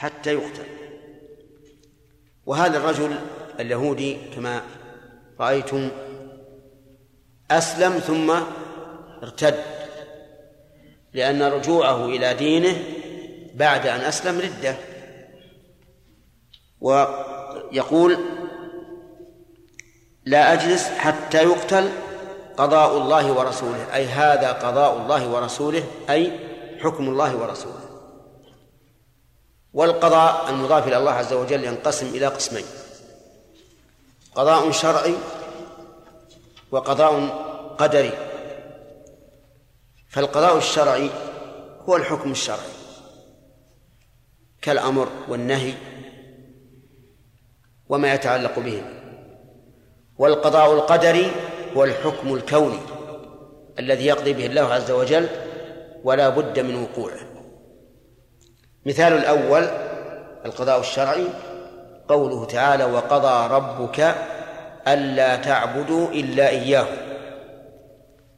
حتى يقتل. وهذا الرجل اليهودي كما رأيتم أسلم ثم ارتد لأن رجوعه إلى دينه بعد أن أسلم ردة. ويقول لا أجلس حتى يقتل قضاء الله ورسوله أي هذا قضاء الله ورسوله أي حكم الله ورسوله. والقضاء المضاف إلى الله عز وجل ينقسم إلى قسمين. قضاء شرعي وقضاء قدري. فالقضاء الشرعي هو الحكم الشرعي. كالأمر والنهي وما يتعلق به والقضاء القدري هو الحكم الكوني الذي يقضي به الله عز وجل ولا بد من وقوعه. مثال الأول القضاء الشرعي قوله تعالى وقضى ربك ألا تعبدوا إلا إياه.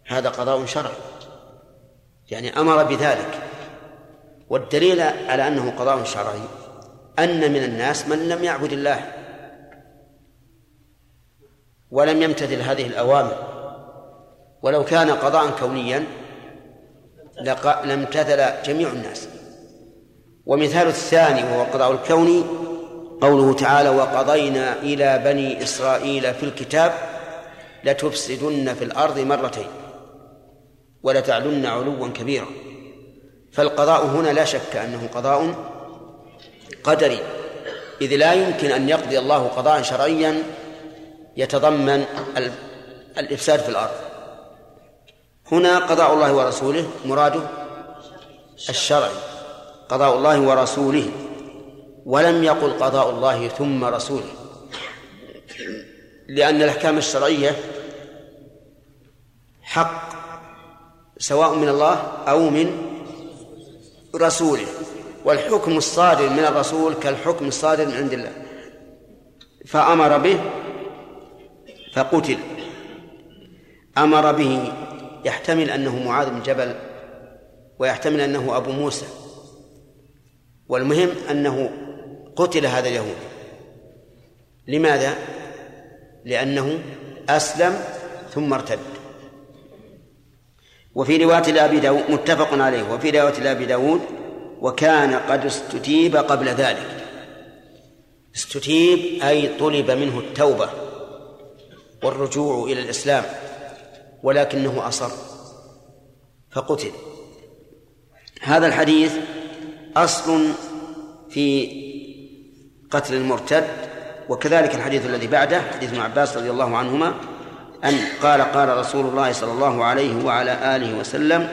هذا قضاء شرعي يعني أمر بذلك. والدليل على أنه قضاء شرعي أن من الناس من لم يعبد الله ولم يمتثل هذه الأوامر. ولو كان قضاء كونيا لامتثل جميع الناس. ومثال الثاني وهو القضاء الكوني قوله تعالى وقضينا إلى بني إسرائيل في الكتاب لتفسدن في الأرض مرتين ولتعلن علوا كبيرا. فالقضاء هنا لا شك أنه قضاء قدري إذ لا يمكن أن يقضي الله قضاء شرعيا يتضمن الإفساد في الأرض. هنا قضاء الله ورسوله مراده الشرعي. قضاء الله ورسوله ولم يقل قضاء الله ثم رسوله. لأن الأحكام الشرعية حق سواء من الله أو من رسوله. والحكم الصادر من الرسول كالحكم الصادر من عند الله. فأمر به فقتل. أمر به يحتمل أنه معاذ بن جبل ويحتمل أنه أبو موسى. والمهم أنه قتل هذا اليهودي لماذا؟ لأنه أسلم ثم ارتد. وفي رواية لأبي داود متفق عليه وفي رواية لأبي داود وكان قد استتيب قبل ذلك. استتيب أي طلب منه التوبة والرجوع إلى الإسلام ولكنه أصر فقتل. هذا الحديث أصل في قتل المرتد وكذلك الحديث الذي بعده حديث ابن عباس رضي الله عنهما أن قال قال رسول الله صلى الله عليه وعلى آله وسلم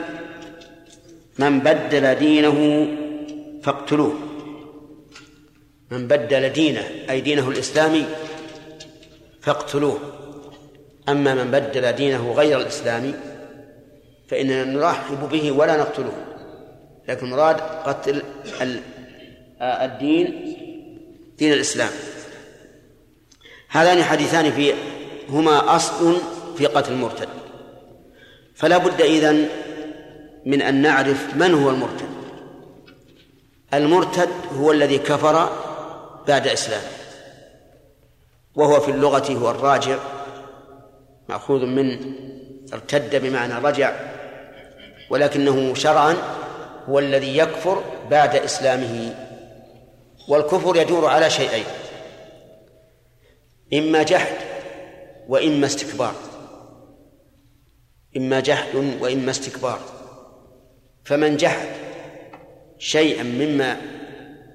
من بدل دينه فاقتلوه. من بدل دينه أي دينه الإسلامي فاقتلوه. أما من بدل دينه غير الإسلامي فإننا نرحب به ولا نقتله لكن مراد قتل الدين دين الإسلام. هذان حديثان في هما أصل في قتل المرتد. فلا بد إذن من أن نعرف من هو المرتد. المرتد هو الذي كفر بعد إسلامه. وهو في اللغة هو الراجع. مأخوذ من ارتد بمعنى رجع. ولكنه شرعا هو الذي يكفر بعد إسلامه والكفر يدور على شيئين إما جحد وإما استكبار إما جحد وإما استكبار. فمن جحد شيئا مما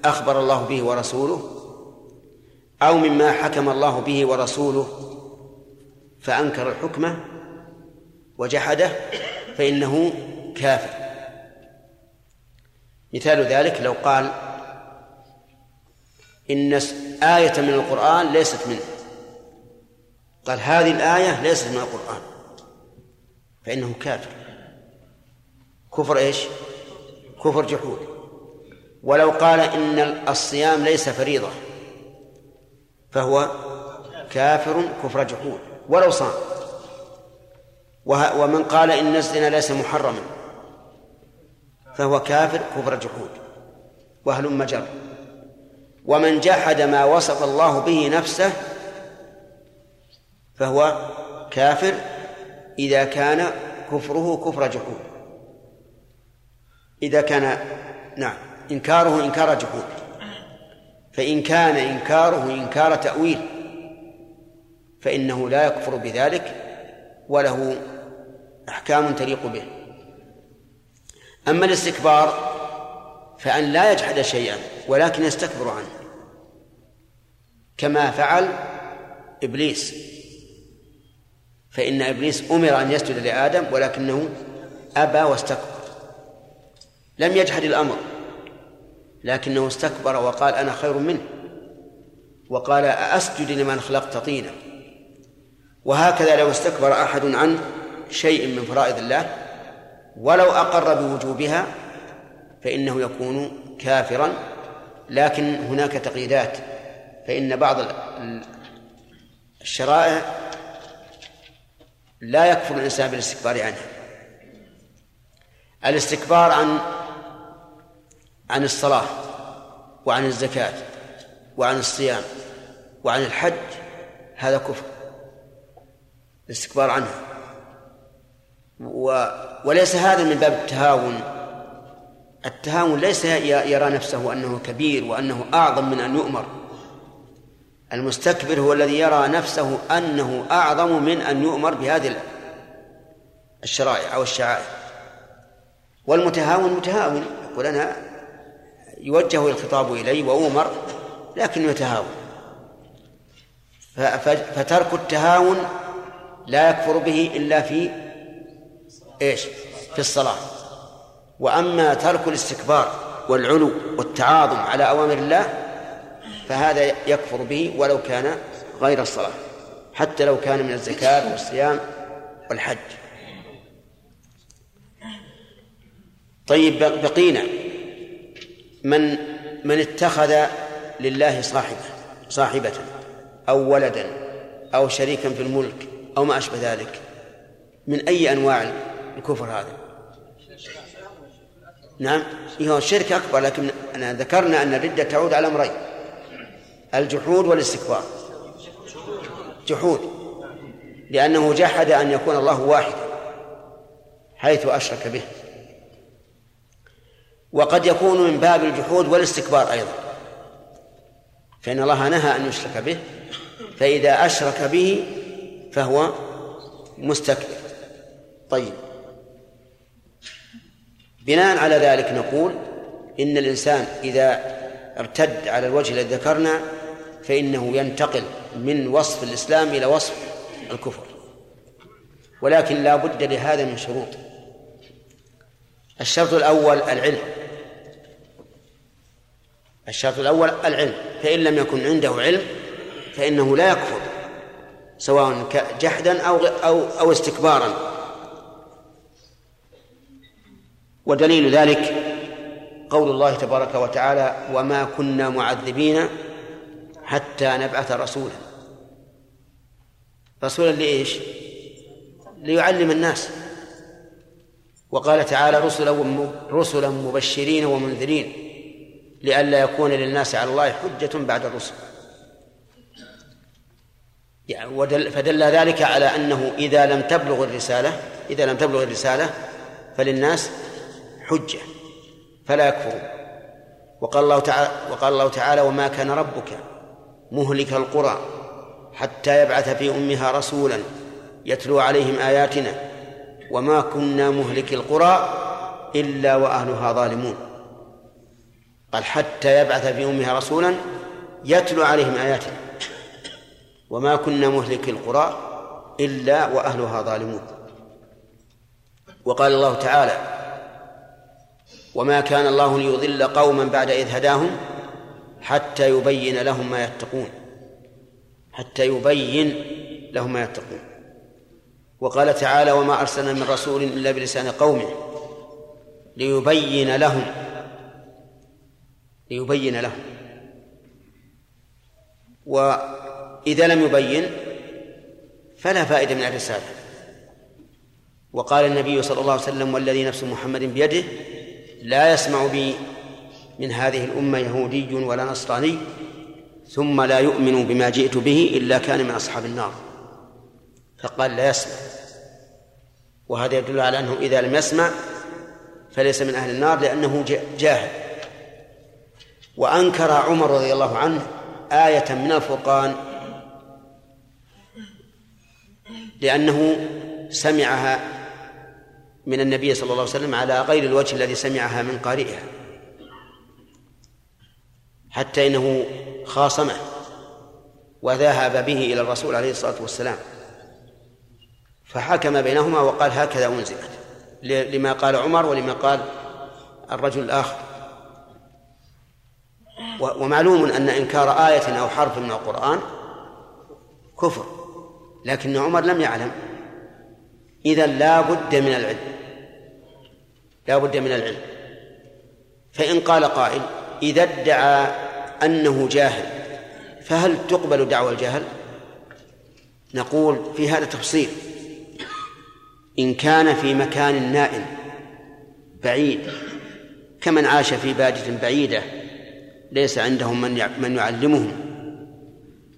أخبر الله به ورسوله أو مما حكم الله به ورسوله فأنكر الحكمة وجحده فإنه كافر. مثال ذلك لو قال إن آية من القرآن ليست منه. قال هذه الآية ليست من القرآن. فإنه كافر. كفر إيش؟ كفر جحود. ولو قال إن الصيام ليس فريضة فهو كافر كفر جحود. ولو صام. ومن قال إن الزنا ليس محرما. فهو كافر كفر جحود وهل مجر. ومن جحد ما وصف الله به نفسه فهو كافر إذا كان كفره كفر جحود. إذا كان نعم إنكاره إنكار جحود. فإن كان إنكاره إنكار تأويل فإنه لا يكفر بذلك وله أحكام تليق به. أما الاستكبار فأن لا يجحد شيئا ولكن يستكبر عنه كما فعل إبليس. فإن إبليس أمر أن يسجد لآدم ولكنه أبى واستكبر. لم يجحد الأمر لكنه استكبر وقال أنا خير منه وقال أسجد لمن خلقت طينا. وهكذا لو استكبر أحد عن شيء من فرائض الله ولو أقر بوجوبها فإنه يكون كافرا لكن هناك تقييدات فإن بعض الشرائع لا يكفر الإنسان بالاستكبار عنها. الاستكبار عن عن الصلاة وعن الزكاة وعن الصيام وعن الحج هذا كفر. الاستكبار عنها. و وليس هذا من باب التهاون. التهاون ليس يرى نفسه أنه كبير وأنه أعظم من أن يؤمر. المستكبر هو الذي يرى نفسه أنه أعظم من أن يؤمر بهذه الشرائع أو الشعائر. والمتهاون متهاون. يقول أنا يوجه الخطاب إلي وأؤمر لكنه يتهاون. فترك التهاون لا يكفر به إلا في إيش؟ في الصلاة. وأما ترك الاستكبار والعلو والتعاظم على أوامر الله فهذا يكفر به ولو كان غير الصلاة حتى لو كان من الزكاة والصيام والحج. طيب بقينا. من من اتخذ لله صاحبة صاحبة أو ولدا أو شريكا في الملك أو ما أشبه ذلك من أي أنواع؟ الكفر هذا. نعم هو الشرك أكبر لكن أنا ذكرنا أن الردة تعود على أمرين. الجحود والاستكبار. جحود. لأنه جحد أن يكون الله واحدا حيث أشرك به. وقد يكون من باب الجحود والاستكبار أيضا. فإن الله نهى أن يشرك به فإذا أشرك به فهو مستكبر. طيب. بناء على ذلك نقول إن الإنسان إذا ارتد على الوجه الذي ذكرنا فإنه ينتقل من وصف الإسلام إلى وصف الكفر. ولكن لا بد لهذا من شروط. الشرط الأول العلم. الشرط الأول العلم. فإن لم يكن عنده علم فإنه لا يكفر سواء جحدا أو أو أو استكبارا. ودليل ذلك قول الله تبارك وتعالى وما كنا معذبين حتى نبعث رسولا. رسولا لإيش؟ ليعلم الناس. وقال تعالى رسلا رسلا مبشرين ومنذرين لئلا يكون للناس على الله حجة بعد الرسل. يعني فدل ذلك على أنه إذا لم تبلغ الرسالة إذا لم تبلغ الرسالة فللناس حجة فلا يكفرون وقال الله تعالى وقال الله تعالى وما كان ربك مهلك القرى حتى يبعث في أمها رسولا يتلو عليهم آياتنا وما كنا مهلك القرى إلا وأهلها ظالمون. قال حتى يبعث في أمها رسولا يتلو عليهم آياتنا وما كنا مهلك القرى إلا وأهلها ظالمون. وقال الله تعالى وما كان الله ليضل قوما بعد إذ هداهم حتى يبين لهم ما يتقون. حتى يبين لهم ما يتقون. وقال تعالى وما أرسلنا من رسول إلا بلسان قومه ليبين لهم ليبين لهم. وإذا لم يبين فلا فائدة من الرسالة. وقال النبي صلى الله عليه وسلم والذي نفس محمد بيده لا يسمع بي من هذه الأمة يهودي ولا نصراني ثم لا يؤمن بما جئت به إلا كان من أصحاب النار. فقال لا يسمع. وهذا يدل على أنه إذا لم يسمع فليس من أهل النار لأنه جاهل. وأنكر عمر رضي الله عنه آية من الفرقان لأنه سمعها من النبي صلى الله عليه وسلم على غير الوجه الذي سمعها من قارئها. حتى إنه خاصمه وذهب به إلى الرسول عليه الصلاة والسلام. فحكم بينهما وقال هكذا أنزلت. لما قال عمر ولما قال الرجل الآخر. ومعلوم أن إنكار آية أو حرف من القرآن كفر. لكن عمر لم يعلم. إذا لا بد من العلم. لا بد من العلم. فإن قال قائل إذا ادعى أنه جاهل فهل تقبل دعوى الجهل نقول في هذا تفصيل. إن كان في مكان نائم بعيد كمن عاش في بادية بعيدة ليس عندهم من من يعلمهم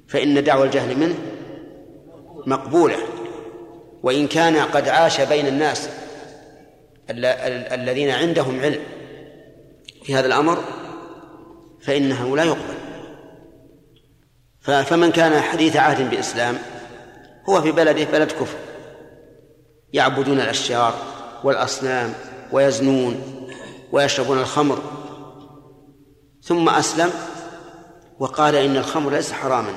فإن دعوى الجهل منه مقبولة. وإن كان قد عاش بين الناس الذين عندهم علم في هذا الأمر فإنه لا يقبل. فمن كان حديث عهد بإسلام هو في بلده بلد كفر. يعبدون الأشجار والأصنام ويزنون ويشربون الخمر. ثم أسلم وقال إن الخمر ليس حراما.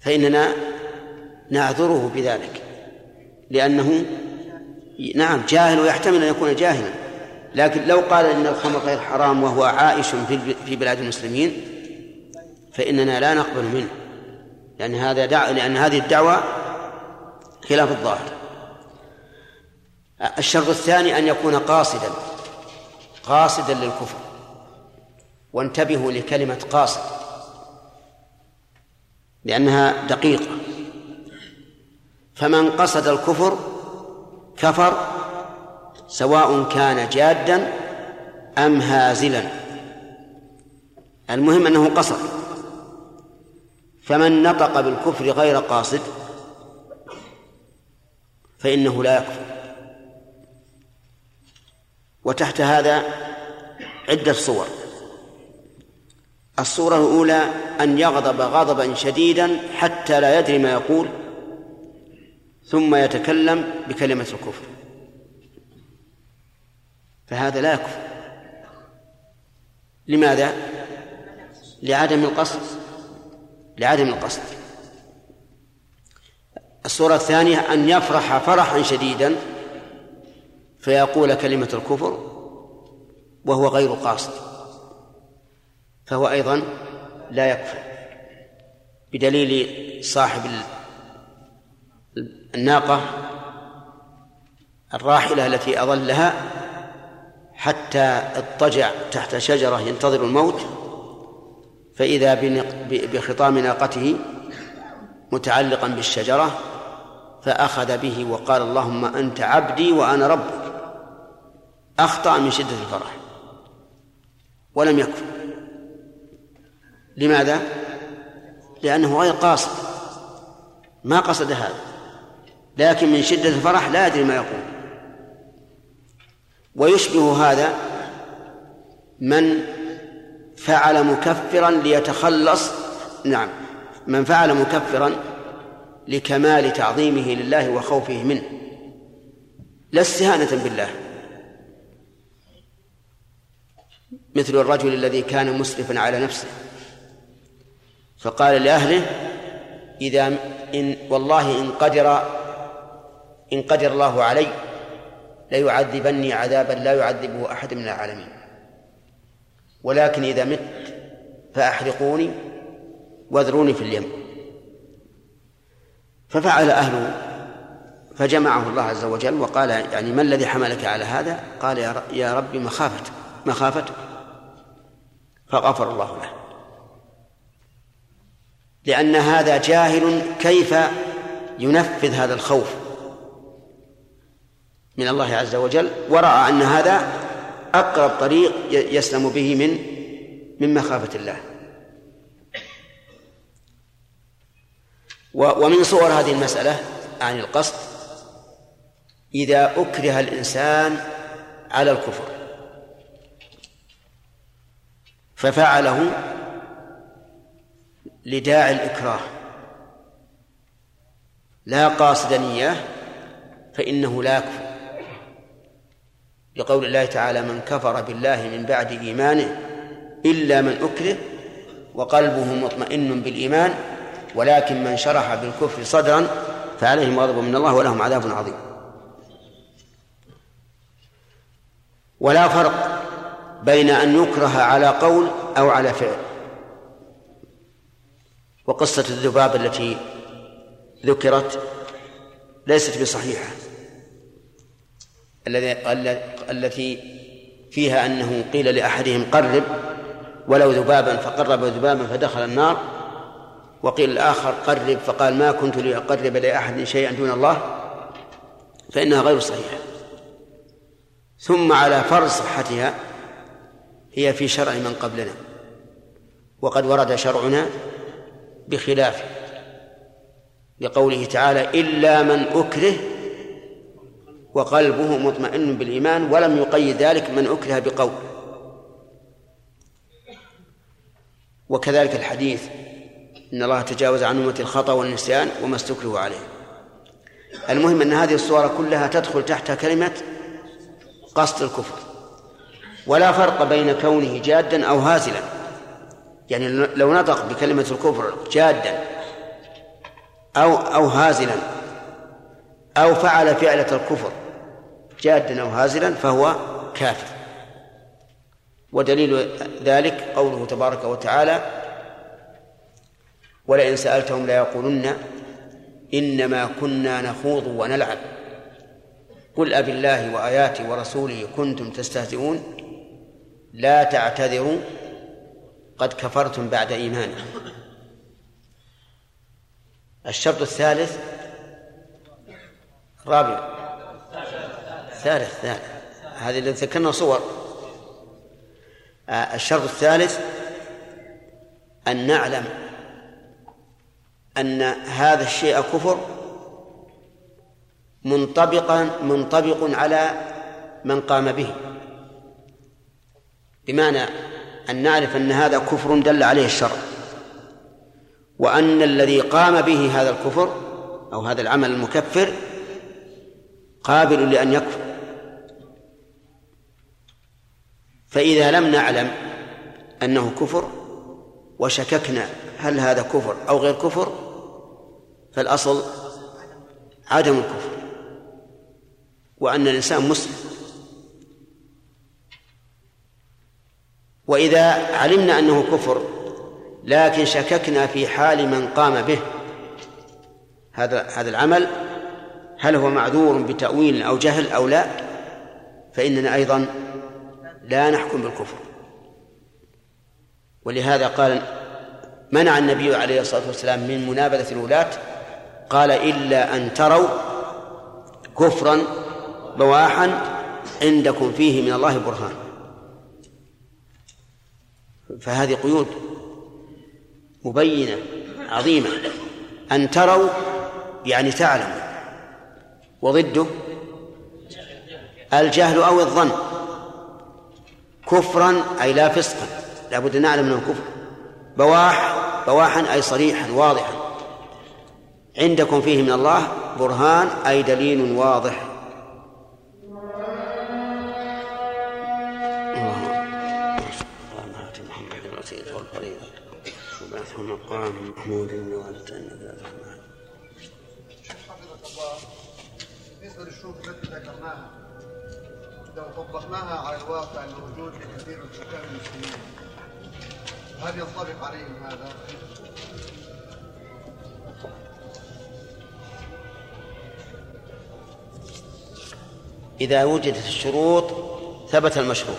فإننا نعذره بذلك لأنه نعم جاهل ويحتمل أن يكون جاهلا. لكن لو قال إن الخمر غير حرام وهو عائش في بلاد المسلمين فإننا لا نقبل منه. لأن هذا دع... لأن هذه الدعوة خلاف الظاهر. الشرط الثاني أن يكون قاصدا قاصدا للكفر. وانتبهوا لكلمة قاصد لأنها دقيقة. فمن قصد الكفر كفر سواء كان جادا أم هازلا. المهم أنه قصد. فمن نطق بالكفر غير قاصد فإنه لا يكفر. وتحت هذا عدة صور. الصورة الأولى أن يغضب غضبا شديدا حتى لا يدري ما يقول. ثم يتكلم بكلمة الكفر. فهذا لا يكفر. لماذا؟ لعدم القصد. لعدم القصد. الصورة الثانية أن يفرح فرحا شديدا فيقول كلمة الكفر وهو غير قاصد. فهو أيضا لا يكفر بدليل صاحب الناقة الراحلة التي أظلها حتى اضطجع تحت شجرة ينتظر الموت فإذا بخطام ناقته متعلقا بالشجرة فأخذ به وقال اللهم أنت عبدي وأنا ربك. أخطأ من شدة الفرح. ولم يكفر لماذا؟ لأنه غير قاصد. ما قصد هذا. لكن من شدة الفرح لا يدري ما يقول. ويشبه هذا من فعل مكفرا ليتخلص نعم من فعل مكفرا لكمال تعظيمه لله وخوفه منه. لا استهانة بالله. مثل الرجل الذي كان مسرفا على نفسه. فقال لأهله إذا إن والله إن قدر إن قدر الله علي ليعذبني عذابا لا يعذبه أحد من العالمين. ولكن إذا مت فأحرقوني واذروني في اليم. ففعل أهله فجمعه الله عز وجل وقال يعني ما الذي حملك على هذا؟ قال يا رب مخافتك مخافتك فغفر الله له. لأن هذا جاهل كيف ينفذ هذا الخوف؟ من الله عز وجل ورأى أن هذا أقرب طريق يسلم به من من مخافة الله. ومن صور هذه المسألة عن القصد إذا أكره الإنسان على الكفر ففعله لداعي الإكراه. لا قاصدا إياه فإنه لا يكفر. لقول الله تعالى من كفر بالله من بعد إيمانه إلا من أكره وقلبه مطمئن بالإيمان ولكن من شرح بالكفر صدرا فعليهم غضب من الله ولهم عذاب عظيم. ولا فرق بين أن يكره على قول أو على فعل. وقصة الذباب التي ذكرت ليست بصحيحة. الذي التي فيها أنه قيل لأحدهم قرب ولو ذبابا فقرب ذبابا فدخل النار وقيل الآخر قرب فقال ما كنت لأقرب لأحد شيئا دون الله فإنها غير صحيحة. ثم على فرض صحتها هي في شرع من قبلنا وقد ورد شرعنا بخلافه لقوله تعالى إلا من أكره وقلبه مطمئن بالإيمان ولم يقيد ذلك من أكره بقول. وكذلك الحديث إن الله تجاوز عن أمة الخطأ والنسيان وما استكرهوا عليه. المهم أن هذه الصور كلها تدخل تحت كلمة قصد الكفر. ولا فرق بين كونه جادا أو هازلا. يعني لو نطق بكلمة الكفر جادا أو أو هازلا أو فعل فعلة الكفر جادا أو هازلا فهو كافر. ودليل ذلك قوله تبارك وتعالى ولئن سألتهم ليقولن إنما كنا نخوض ونلعب. قل أب الله وآياته ورسوله كنتم تستهزئون. لا تعتذروا قد كفرتم بعد إيمانكم. الشرط الثالث الرابع ثالث ثالث. هذه اللي ذكرنا صور. آه، الشرط الثالث أن نعلم أن هذا الشيء كفر منطبقا منطبق على من قام به. بمعنى أن نعرف أن هذا كفر دل عليه الشرع. وأن الذي قام به هذا الكفر أو هذا العمل المكفر قابل لأن يكفر. فإذا لم نعلم أنه كفر وشككنا هل هذا كفر أو غير كفر فالأصل عدم الكفر وأن الإنسان مسلم. وإذا علمنا أنه كفر لكن شككنا في حال من قام به هذا هذا العمل هل هو معذور بتأويل أو جهل أو لا؟ فإننا أيضا لا نحكم بالكفر. ولهذا قال منع النبي عليه الصلاة والسلام من منابذة الولاة قال إلا أن تروا كفرا بواحا عندكم فيه من الله برهان. فهذه قيود مبينة عظيمة. أن تروا يعني تعلموا وضده الجهل أو الظن. كفرا أي لا فسقا. لابد أن نعلم أنه كفر. بواح بواحا أي صريحا واضحا. عندكم فيه من الله برهان أي دليل واضح. مقام محمود وأنت بالنسبة طبقناها على الواقع الموجود لكثير من سكان المسلمين. هل ينطبق عليهم هذا؟ إذا وجدت الشروط ثبت المشروط.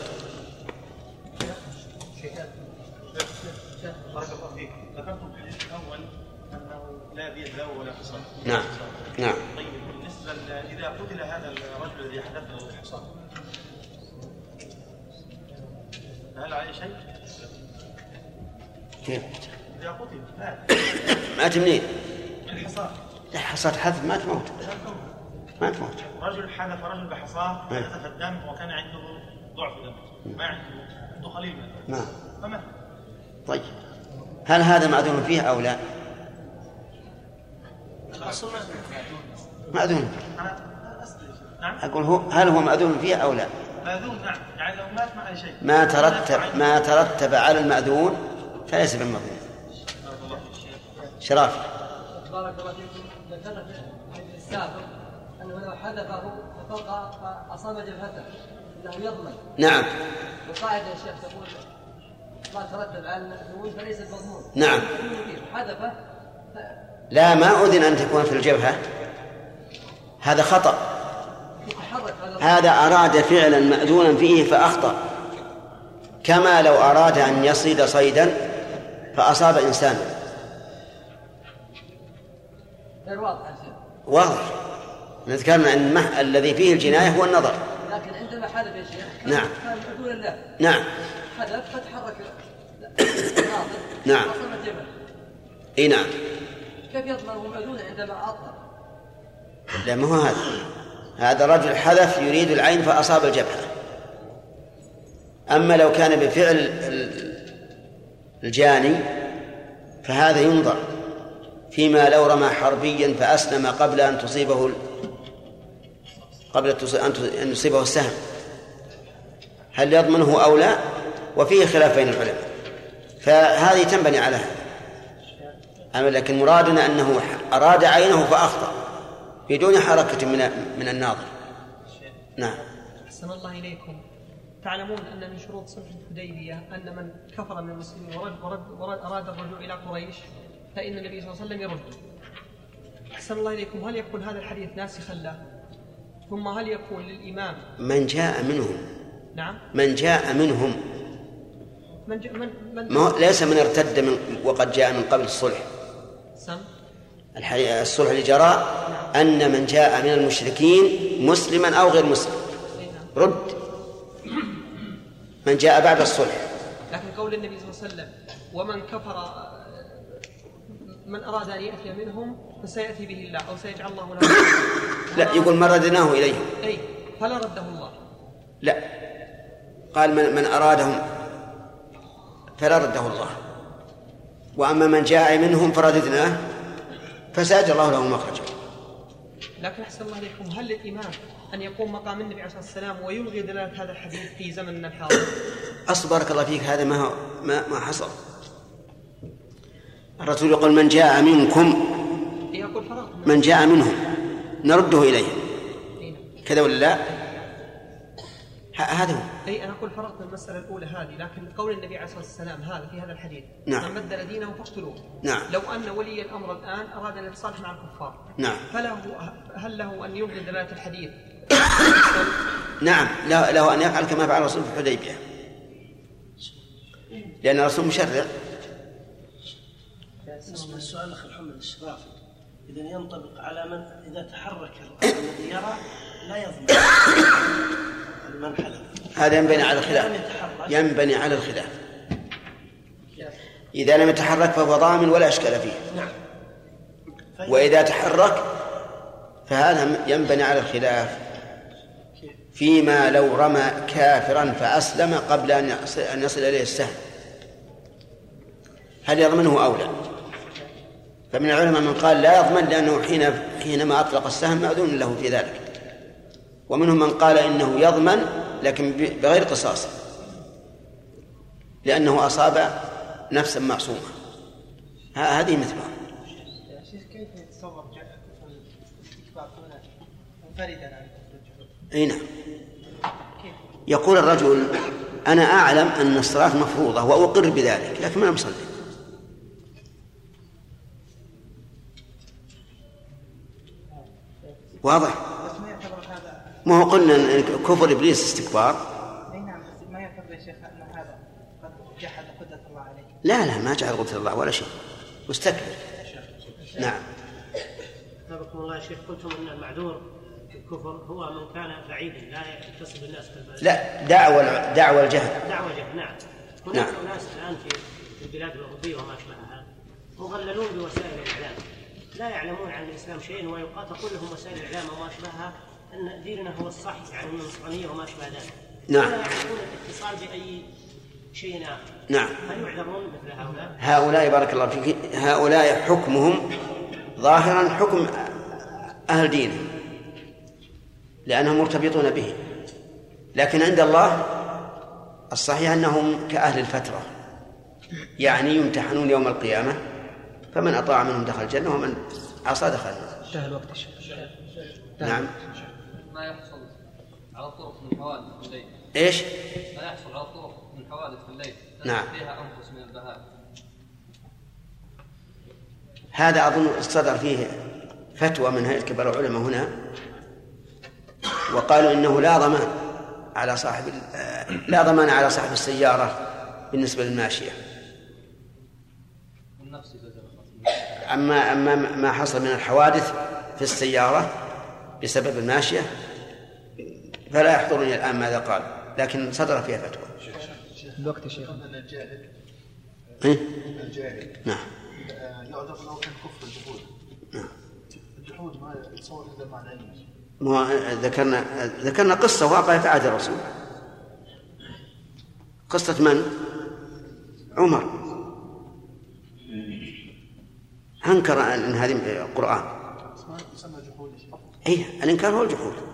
نعم نعم. طيب بالنسبة إذا قتل هذا الرجل الذي حدث له الحصان هل عليه شيء؟ كيف؟ إذا قتل مات منين؟ الحصار لا حصاد حذف ما تموت ما تموت رجل حذف رجل بحصاه إيه. حذف الدم وكان عنده ضعف دم ما عنده عنده قليل من نعم فمات طيب هل هذا معذور فيه أو لا؟ الأصل شيخ. نعم أقول هو هل هو مأذون فيه أو لا؟ نعم يعني لو مات ما عليه شيء. ما ترتب ما ترتب على المأذون فليس بالمأذون. شرافي بارك الله فيكم ذكرنا في الحديث السابق أنه لو حذفه ففوق فاصاب جبهته إنه يضمن. نعم. والقاعده يا شيخ تقول ما ترتب على المأذون فليس المضمون. نعم. حذفه؟ لا ما أذن أن تكون في الجبهة. هذا خطأ. هذا أراد فعلا مأذونا فيه فأخطأ. كما لو أراد أن يصيد صيدا فأصاب إنسانا واضح. ذكرنا أن المح... الذي فيه الجناية هو النظر. لكن عندما حذف يا شيخ نعم. كان مأذونا له؟ نعم. حذف فتحرك. نعم. إي نعم. كيف يضمن؟ هو عندما أطلق لا ما هو هذا. هذا رجل حذف يريد العين فأصاب الجبهة. أما لو كان بفعل ال- الجاني فهذا ينظر فيما لو رمى حربيا فأسلم قبل أن تصيبه قبل أن تص- أن يصيبه السهم. هل يضمنه أو لا؟ وفيه خلاف بين العلماء. فهذه تنبني على هذا. لكن مرادنا أنه أراد عينه فأخطأ. بدون حركة من من الناظر. نعم. أحسن الله إليكم. تعلمون أن من شروط صلح الحديبية أن من كفر من المسلمين ورد ورد ورد أراد الرجوع إلى قريش فإن النبي صلى الله عليه وسلم يرده أحسن الله إليكم. هل يكون هذا الحديث ناسخا له؟ ثم هل يكون للإمام؟ من جاء منهم. نعم. من جاء منهم. من ج... من من ما هو ليس من ارتد من وقد جاء من قبل الصلح. سم. الصلح اللي جرى أن من جاء من المشركين مسلما أو غير مسلم. رد. من جاء بعد الصلح. لكن قول النبي صلى الله عليه وسلم ومن كفر من أراد أن يأتي منهم فسيأتي به الله أو سيجعل الله له لا يقول من ردناه إليهم أي فلا رده الله. لا. قال من, من أرادهم فلا رده الله. وأما من جاء منهم فرددناه. فسيجعل الله له مخرجا. لكن أحسن الله إليكم هل للإمام أن يقوم مقام النبي عليه الصلاة والسلام ويلغي دلالة هذا الحديث في زمننا الحاضر؟ أصل بارك الله فيك هذا ما هو ما, ما حصل. الرسول يقول من جاء منكم من جاء منهم نرده إليهم أي نعم. كذا ولا لا؟ هذا هو. أي أنا أقول فرغت من المسألة الأولى هذه لكن قول النبي عليه الصلاة والسلام هذا في هذا الحديث. نعم. من بدل دينه فاقتلوه. نعم. لو أن ولي الأمر الآن أراد أن يتصالح مع الكفار نعم. فله هل له أن يلغي دلالة الحديث؟ نعم. له, له أن يفعل كما فعل الرسول في الحديبية. لأن الرسول مشرع. بالنسبة للسؤال أخي محمد الشرافي. إذا ينطبق على من إذا تحرك الذي يرى لا يضمن. حلف هذا ينبني على الخلاف. ينبني على الخلاف. إذا لم يتحرك فهو ضامن ولا إشكال فيه. نعم. فإذا وإذا تحرك فهذا ينبني على الخلاف. فيما لو رمى كافرا فأسلم قبل أن يصل, أن يصل إليه السهم. هل يضمنه أو لا؟ فمن العلماء من قال لا يضمن لأنه حين حينما أطلق السهم مأذون له في ذلك. ومنهم من قال إنه يضمن لكن بغير قصاص. لأنه أصاب نفسا معصومة. هذه مثلها شيخ كيف الاستكبار هنا منفردا عن؟ أي نعم. يقول الرجل أنا أعلم أن الصلاة مفروضة وأقر بذلك لكن ما بصلي واضح بس ما يعتبر هذا ما هو قلنا إن كفر إبليس استكبار. أي نعم بس ما يعتبر يا شيخ أن هذا قد جحد قدرة الله عليه. لا لا ما جعل قدرة الله ولا شيء. مستكبر. نعم. أثابكم الله يا شيخ قلتم أن المعذور الكفر هو من كان بعيدا لا يتصل بالناس كالبلد لا دعوى دعوى الجهل. دعوة جهل نعم. هناك نعم. ناس الآن في في البلاد الاوروبيه وما أشبهها مغللون بوسائل الإعلام. لا يعلمون عن الإسلام شيئا ويقال تقول لهم وسائل الإعلام وما أشبهها. أن ديننا هو الصح يعني من النصرانيه وما أشبه ذلك. نعم. ولا يعرفون الاتصال بأي شيء اخر نعم. هل يعذرون مثل هؤلاء؟ هؤلاء بارك الله فيك هؤلاء حكمهم ظاهرا حكم أهل دينه لأنهم مرتبطون به. لكن عند الله الصحيح أنهم كأهل الفترة يعني يمتحنون يوم القيامة فمن أطاع منهم دخل الجنة ومن عصى دخل النار. انتهى الوقت نعم. ما يحصل على الطرق من حوادث في الليل. إيش؟ ما يحصل على الطرق من حوادث في الليل. نعم. فيها أنفس من البهائم. هذا أظن صدر فيه فتوى من هيئة كبار العلماء هنا. وقالوا إنه لا ضمان على صاحب آه، لا ضمان على صاحب والنفس إذا زلقت أما أما ما حصل من الحوادث في السيارة بسبب الماشية فلا يحضرني الآن ماذا قال لكن صدر فيها فتوى الوقت يا شيخ إيه؟ نعم يعذر له كان كفر الجحود نعم. الجحود ما يتصور إيش؟ ما هو ذكرنا ذكرنا قصة واقعة في عهد الرسول قصة من؟ عمر أنكر أن هذه القرآن اسمه يسمى جحود يا شيخ. أي الإنكار هو الجحود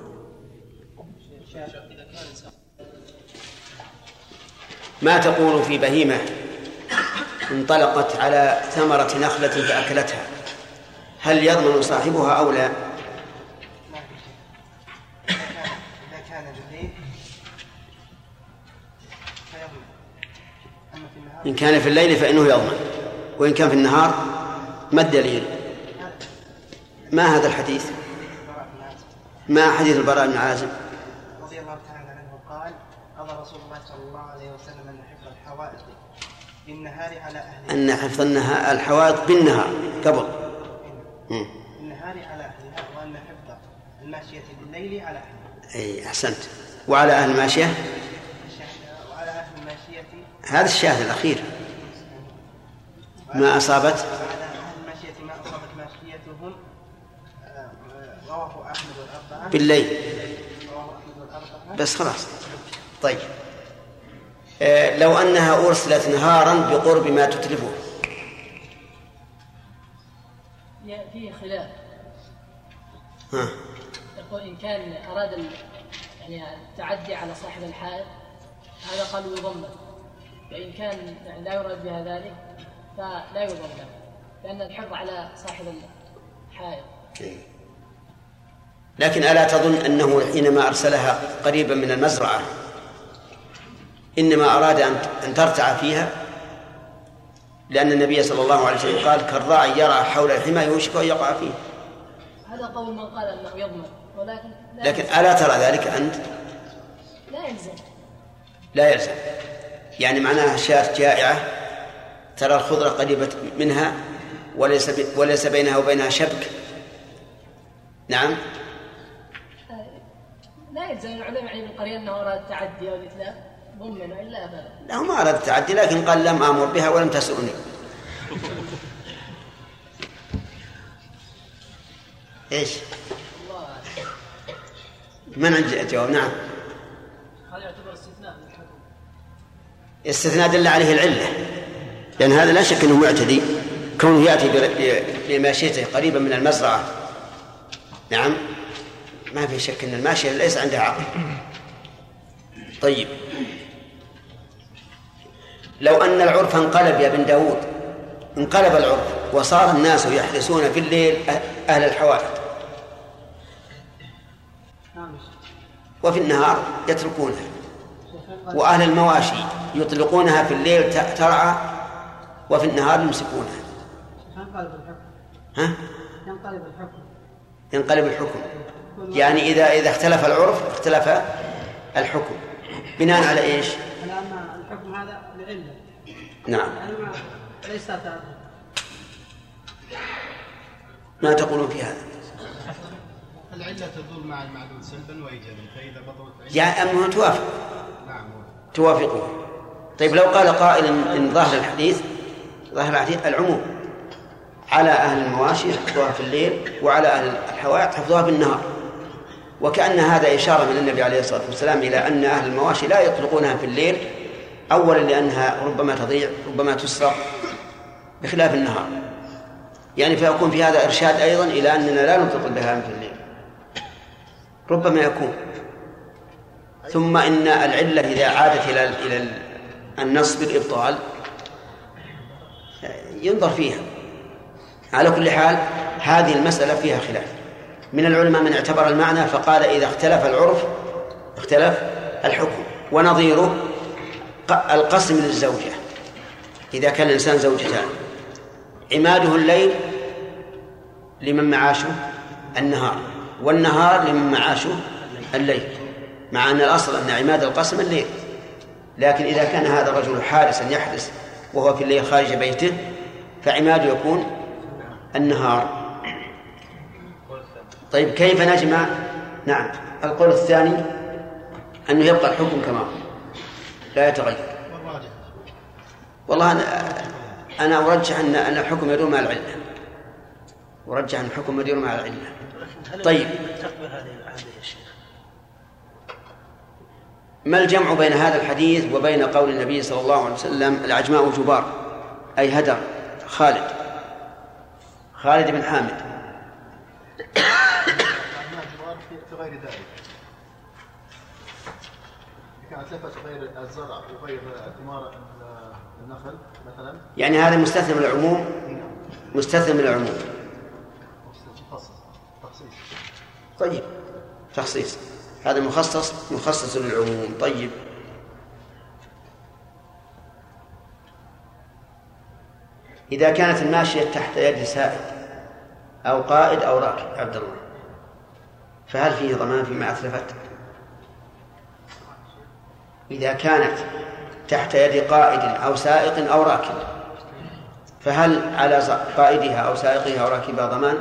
ما تقول في بهيمة انطلقت على ثمرة نخلة فأكلتها هل يضمن صاحبها أو لا؟ إن كان في الليل فإنه يضمن وإن كان في النهار ما الدليل؟ ما هذا الحديث؟ ما حديث البراء بن عازب؟ رضي الله تعالى عنه قال قضى رسول الله صلى الله عليه وسلم أن حفظ الحوائط بالنهار على أهلها أن حفظ النها- الحوائط بالنهار قبل. بالنهار. على أهلها وأن حفظ الماشية بالليل على أهلها أي أحسنت. وعلى أهل الماشية؟ وعلى أهل الماشية. هذا الشاهد الأخير. ما أصابت؟ وعلى أهل الماشية ما أصابت ماشيتهم. آه، رواه أحمد والأربعة. بالليل. بس خلاص. طيب. لو أنها أرسلت نهارا بقرب ما تتلفه. فيه خلاف. ها. يقول إن كان أراد يعني التعدي على صاحب الحائط هذا قالوا يضمن. وإن كان يعني لا يراد بها ذلك فلا يضمن لأن الحفظ على صاحب الحائط. لكن ألا تظن أنه حينما أرسلها قريبا من المزرعة؟ إنما أراد أن ترتع فيها لأن النبي صلى الله عليه وسلم قال كالراعي يرعى حول الحمى يوشك أن يقع فيه. هذا قول من قال أنه يضمن ولكن لكن. ألا ترى ذلك أنت؟ لا يلزم. لا يلزم. يعني معناها شاة جائعة ترى الخضرة قريبة منها وليس. وليس بينها وبينها شبك. نعم؟ لا يلزم. العلماء يعني بالقرية أنه أراد التعدي أو الإتلاف له ما أراد التعدي لكن قال لم آمر بها ولم تسؤني. إيش؟ من عند جواب نعم. يعتبر استثناء استثناء دل عليه العلة لأن هذا لا شك أنه معتدي. كونه يأتي بر- بماشيته قريبا من المزرعة. نعم. ما في شك أن الماشية ليس عندها عقل. طيب. لو أن العرف انقلب يا بن داود. انقلب العرف وصار الناس يحرسون في الليل أه- أهل الحوائط. وفي النهار يتركونها. وأهل المواشي يطلقونها في الليل ترعى وفي النهار يمسكونها. ينقلب الحكم ها؟ ينقلب الحكم ينقلب الحكم. يعني إذا إذا اختلف العرف اختلف الحكم. بناء على إيش؟ على أن الحكم هذا لعلة نعم. يعني ما ليس ما تقولون في هذا؟ العلة تدور مع المعلول سلبا وإيجابا فإذا بطلت العلة يعني أنه توافق. نعم. توافقه طيب لو قال قائل إن ظاهر الحديث ظاهر الحديث العموم. على أهل المواشي حفظوها في الليل وعلى أهل الحوائط حفظوها بالنهار وكأن هذا إشارة من النبي عليه الصلاة والسلام إلى أن أهل المواشي لا يطلقونها في الليل أولا لأنها ربما تضيع ربما تسرق بخلاف النهار. يعني فيكون في هذا إرشاد أيضا إلى أننا لا نطلق البهائم في الليل. ربما يكون. ثم إن العلة إذا عادت إلى إلى النص بالإبطال ينظر فيها. على كل حال هذه المسألة فيها خلاف. من العلماء من اعتبر المعنى فقال إذا اختلف العرف اختلف الحكم. ونظيره القسم للزوجة. إذا كان الإنسان زوجتان. عماده الليل لمن معاشه النهار والنهار لمن معاشه الليل. مع أن الأصل أن عماد القسم الليل. لكن إذا كان هذا الرجل حارسا يحرس وهو في الليل خارج بيته فعماده يكون النهار. طيب كيف نجمع؟ نعم القول الثاني أنه يبقى الحكم كما هو. لا يتغير والله أنا أنا أرجح أن أن الحكم يدور مع العلة. أرجح أن الحكم يدور مع العلة. طيب. ما الجمع بين هذا الحديث وبين قول النبي صلى الله عليه وسلم العجماء جبار؟ أي هدر. خالد. خالد بن حامد. في غير ذلك. النخل مثلا؟ يعني هذا مستثنى من العموم مستثنى من العموم طيب تخصيص. هذا مخصص مخصص للعموم. طيب. إذا كانت الماشية تحت يد سائق أو قائد أو راكب عبد الله فهل فيه ضمان فيما أتلفت؟ إذا كانت تحت يد قائد أو سائق أو راكب. فهل على قائدها أو سائقها أو راكبها ضمان؟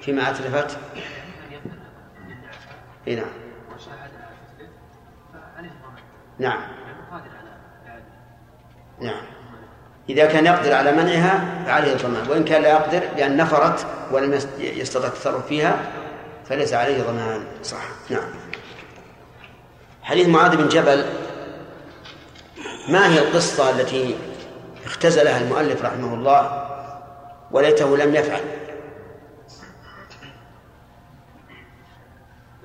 فيما أتلفت؟ إي نعم. نعم. نعم. إذا كان يقدر على منعها فعليه الضمان وإن كان لا يقدر لأن نفرت ولم يست- يستطع التصرف فيها فليس عليه ضمان صح. نعم. حديث معاذ بن جبل ما هي القصة التي اختزلها المؤلف رحمه الله وليته لم يفعل؟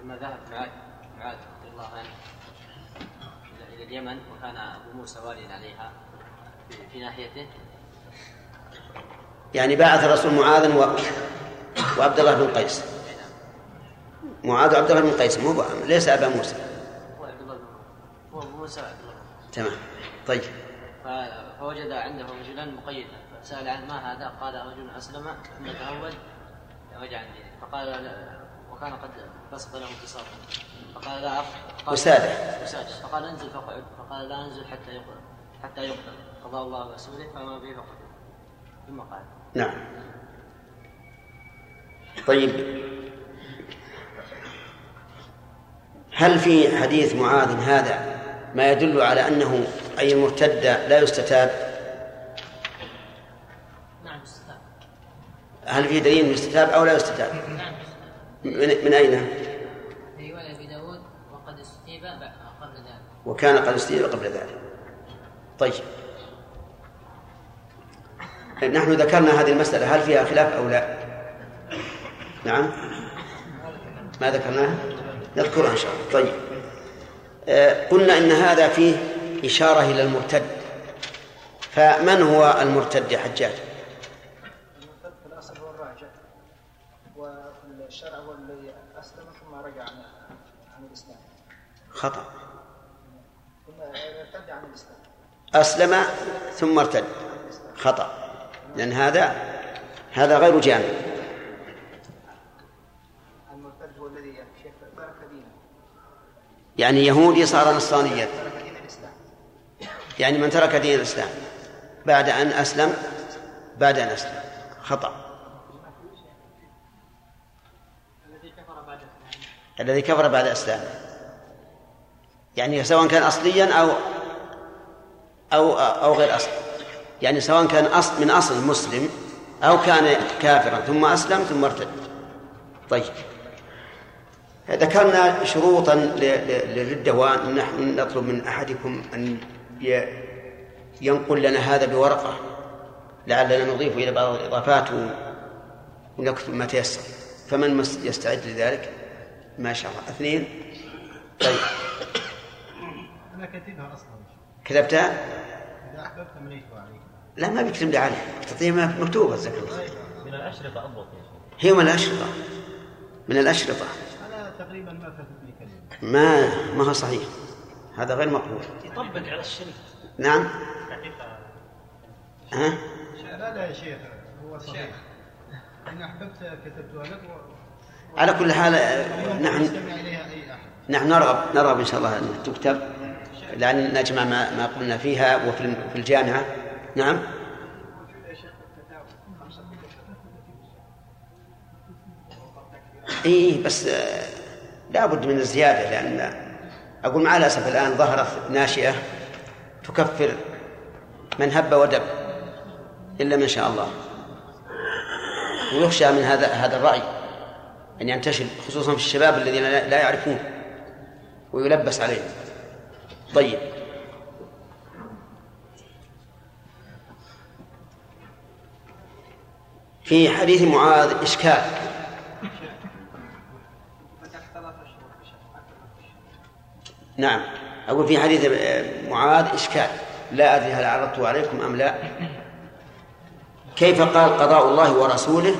لما ذهب معاذ معاذ رضي الله عنه إلى- إلى اليمن وكان أبو موسى واليا عليها في, ناحيته. يعني بعث الرسول معاذا و... وعبد الله بن قيس. معاذ وعبد الله بن قيس مو. ليس أبا موسى هو عبد الله بن هو بن تمام. طيب. فوجد عنده رجلا مقيدا فسأل عن ما هذا؟ قال رجل أسلم ثم تهود وجع عن دينه. فقال لا. وكان قد بسط له بساطا فقال لا أف- وسادة. وسادة فقال انزل فاقعد فقال لا انزل حتى يقتل حتى يقتل قضى الله ورسوله فما به فقتل ثم قال نعم. طيب. هل في حديث معاذ هذا ما يدل على أنه أي المرتد لا يستتاب. نعم أستاذ هل في دليل يستتاب أو لا يستتاب؟ نعم من, من في رواية أبي داود وقد استتيب قبل ذلك. وكان قد استتيب قبل ذلك. طيب. نحن ذكرنا هذه المسألة هل فيها خلاف أو لا؟ نعم. ما ذكرناها؟ نذكرها إن شاء الله. طيب. قلنا إن هذا فيه إشارة إلى المرتد. فمن هو المرتد يا حجاج؟ المرتد في الأصل هو الراجع وفي الشرع هو الذي أسلم ثم رجع عن عن الإسلام. خطأ. ثم ارتد عن الإسلام. أسلم ثم ارتد. خطأ. لأن هذا هذا غير جامع. يعني يهودي صار نصرانيا. يعني من ترك دين الإسلام. بعد أن أسلم بعد أن أسلم. خطأ. الذي كفر بعد إسلامه يعني سواء كان أصليا أو أو أو غير أصلي يعني سواء كان أصل من أصل مسلم أو كان كافرا ثم أسلم ثم ارتد. طيب. ذكرنا شروطا للردة ونحن نطلب من أحدكم أن ينقل لنا هذا بورقة لعلنا نضيف إلى بعض الإضافات ونكتب ما تيسر. فمن يستعد لذلك؟ ما شاء الله. اثنين. طيب. أنا كاتبها أصلا. كتبتها؟ إذا أحببت مليت عليك. لا ما بيكتب لي عليها تعطيها مكتوبة جزاك الله من الأشرطة أضبط هي من الأشرطة. من الأشرطة. تقريبا ما فاتتني كلمة ما ما هو صحيح. هذا غير مقبول. يطبق على الشريك نعم. ها؟ لا لا يا شيخ هو صحيح. إن أحببت كتبتها لك و... على كل حال نحن يستمع إليها أي أحد. نحن نرغب نرغب إن شاء الله أن تكتب لأن نجمع ما, ما قلنا فيها وفي في الجامعة. نعم. اي بس آه، لابد من الزيادة لأن أقول مع الاسف الآن ظهرت ناشئة تكفر من هب ودب إلا من شاء الله. ويخشى من هذا هذا الرأي أن ينتشر خصوصا في الشباب الذين لا لا يعرفون ويلبس عليهم طيب. في حديث معاذ إشكال. نعم. أقول في حديث معاذ إشكال. لا أدري هل عرضته عليكم أم لا. كيف قال قضاء الله ورسوله؟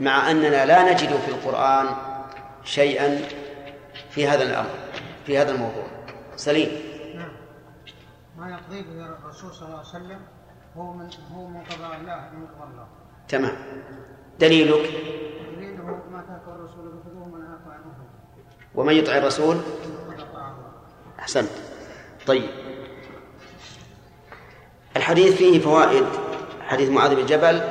مع أننا لا نجد في القرآن شيئا في هذا الأمر في هذا الموضوع. سليم. نعم. ما يقضيه الرسول صلى الله عليه وسلم هو من هو من قضاء الله من قضاء الله تمام. دليلك؟ دليله ما ترك الرسول بخذوه من عنه. ومن يطع الرسول؟ أحسنت. طيب. الحديث فيه فوائد حديث معاذ بن جبل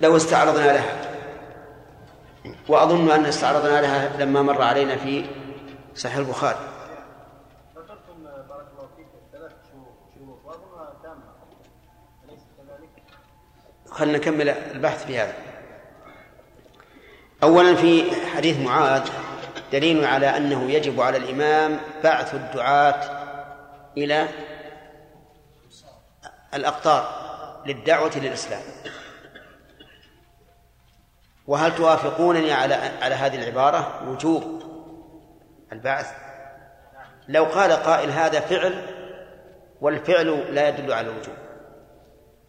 لو استعرضنا لها. وأظن أن استعرضنا لها لما مر علينا في صحيح البخاري. ذكرتم بارك الله فيك ثلاث شروط واظنها تامة. أليس كذلك؟ خلنا نكمل البحث في هذا. أولا في حديث معاذ دليل على أنه يجب على الإمام بعث الدعاة إلى الأقطار للدعوة للإسلام. وهل توافقونني على على هذه العبارة؟ وجوب البعث. لو قال قائل هذا فعل والفعل لا يدل على الوجوب.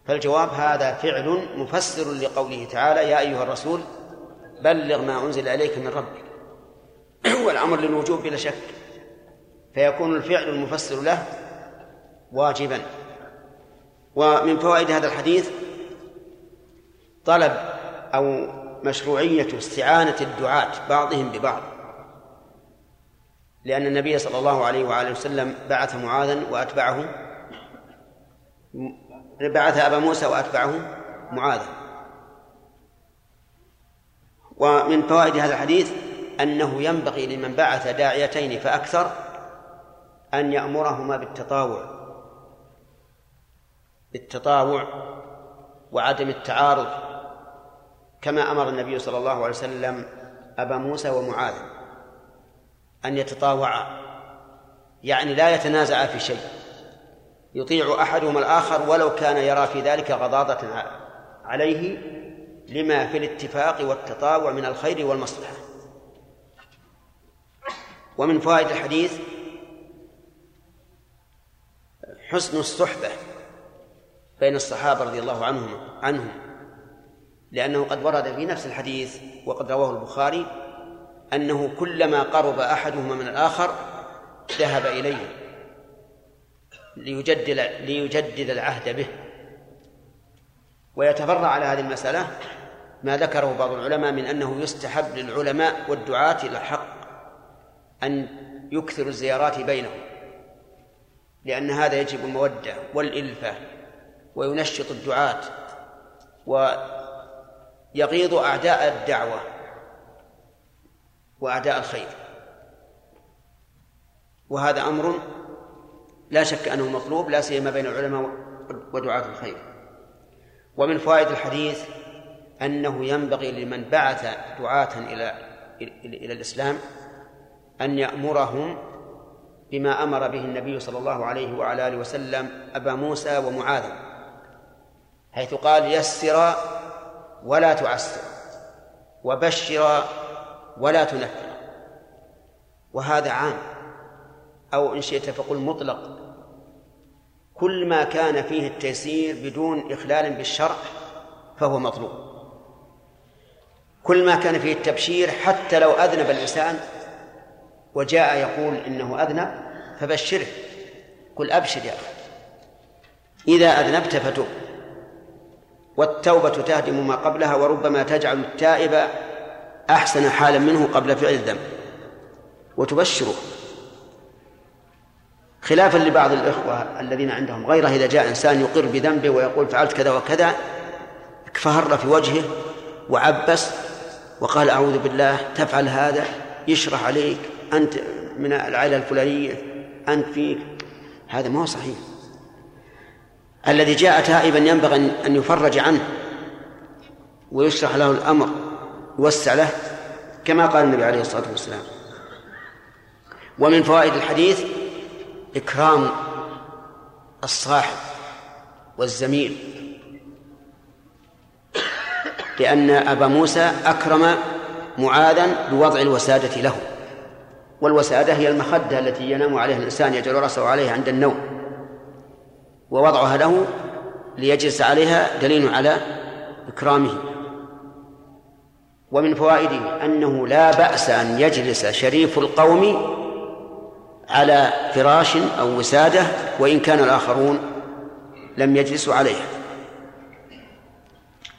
فالجواب هذا فعل مفسر لقوله تعالى يا أيها الرسول بلغ ما أنزل إليك من ربك. والأمر للوجوب بلا شك فيكون الفعل المفسر له واجبا. ومن فوائد هذا الحديث طلب أو مشروعية استعانة الدعاة بعضهم ببعض لأن النبي صلى الله عليه وآله وسلم بعث معاذا وأتبعه بعث أبا موسى وأتبعه معاذا. ومن فوائد هذا الحديث أنه ينبغي لمن بعث داعيتين فأكثر أن يأمرهما بالتطاوع بالتطاوع وعدم التعارض كما أمر النبي صلى الله عليه وسلم أبا موسى ومعاذ أن يتطاوعا يعني لا يتنازعا في شيء يطيع أحدهما الآخر ولو كان يرى في ذلك غضاضة عليه لما في الاتفاق والتطاوع من الخير والمصلحة. ومن فوائد الحديث حسن الصحبة بين الصحابة رضي الله عنهم عنهم لأنه قد ورد في نفس الحديث وقد رواه البخاري أنه كلما قرب أحدهما من الآخر ذهب إليه ليجدد ليجدد العهد به. ويتفرع على هذه المسألة ما ذكره بعض العلماء من أنه يستحب للعلماء والدعاة إلى الحق أن يكثروا الزيارات بينهم لأن هذا يجب المودة والإلفة وينشط الدعاة ويغيظ أعداء الدعوة وأعداء الخير. وهذا أمر لا شك أنه مطلوب لا سيما بين العلماء ودعاة الخير. ومن فوائد الحديث أنه ينبغي لمن بعث دعاة إلى إلى الإسلام أن يأمرهم بما أمر به النبي صلى الله عليه وعلى آله وسلم أبا موسى ومعاذ حيث قال يسر ولا تعسر وبشر ولا تنفر وهذا عام. أو إن شئت فقل مطلق كل ما كان فيه التيسير بدون إخلال بالشرع فهو مطلوب. كل ما كان فيه التبشير حتى لو أذنب الإنسان وجاء يقول إنه أذنب فبشره. قل أبشر يا أخي. إذا أذنبت فتب والتوبة تهدم ما قبلها وربما تجعل التائب أحسن حالا منه قبل فعل الذنب. وتبشره. خلافا لبعض الإخوة الذين عندهم غيره إذا جاء إنسان يقر بذنبه ويقول فعلت كذا وكذا فهر في وجهه وعبس وقال أعوذ بالله تفعل هذا يشرح عليك. أنت من العائلة الفلانية أنت فيك هذا ما هو صحيح. الذي جاء تائبا ينبغي أن يفرج عنه ويشرح له الأمر يوسع له كما قال النبي عليه الصلاة والسلام. ومن فوائد الحديث إكرام الصاحب والزميل لأن أبا موسى أكرم معاذا بوضع الوسادة له. والوسادة هي المخدة التي ينام عليها الإنسان يجعل رأسه عليها عند النوم. ووضعها له ليجلس عليها دليل على إكرامه. ومن فوائده أنه لا بأس أن يجلس شريف القوم على فراش أو وسادة وإن كان الآخرون لم يجلسوا عليها.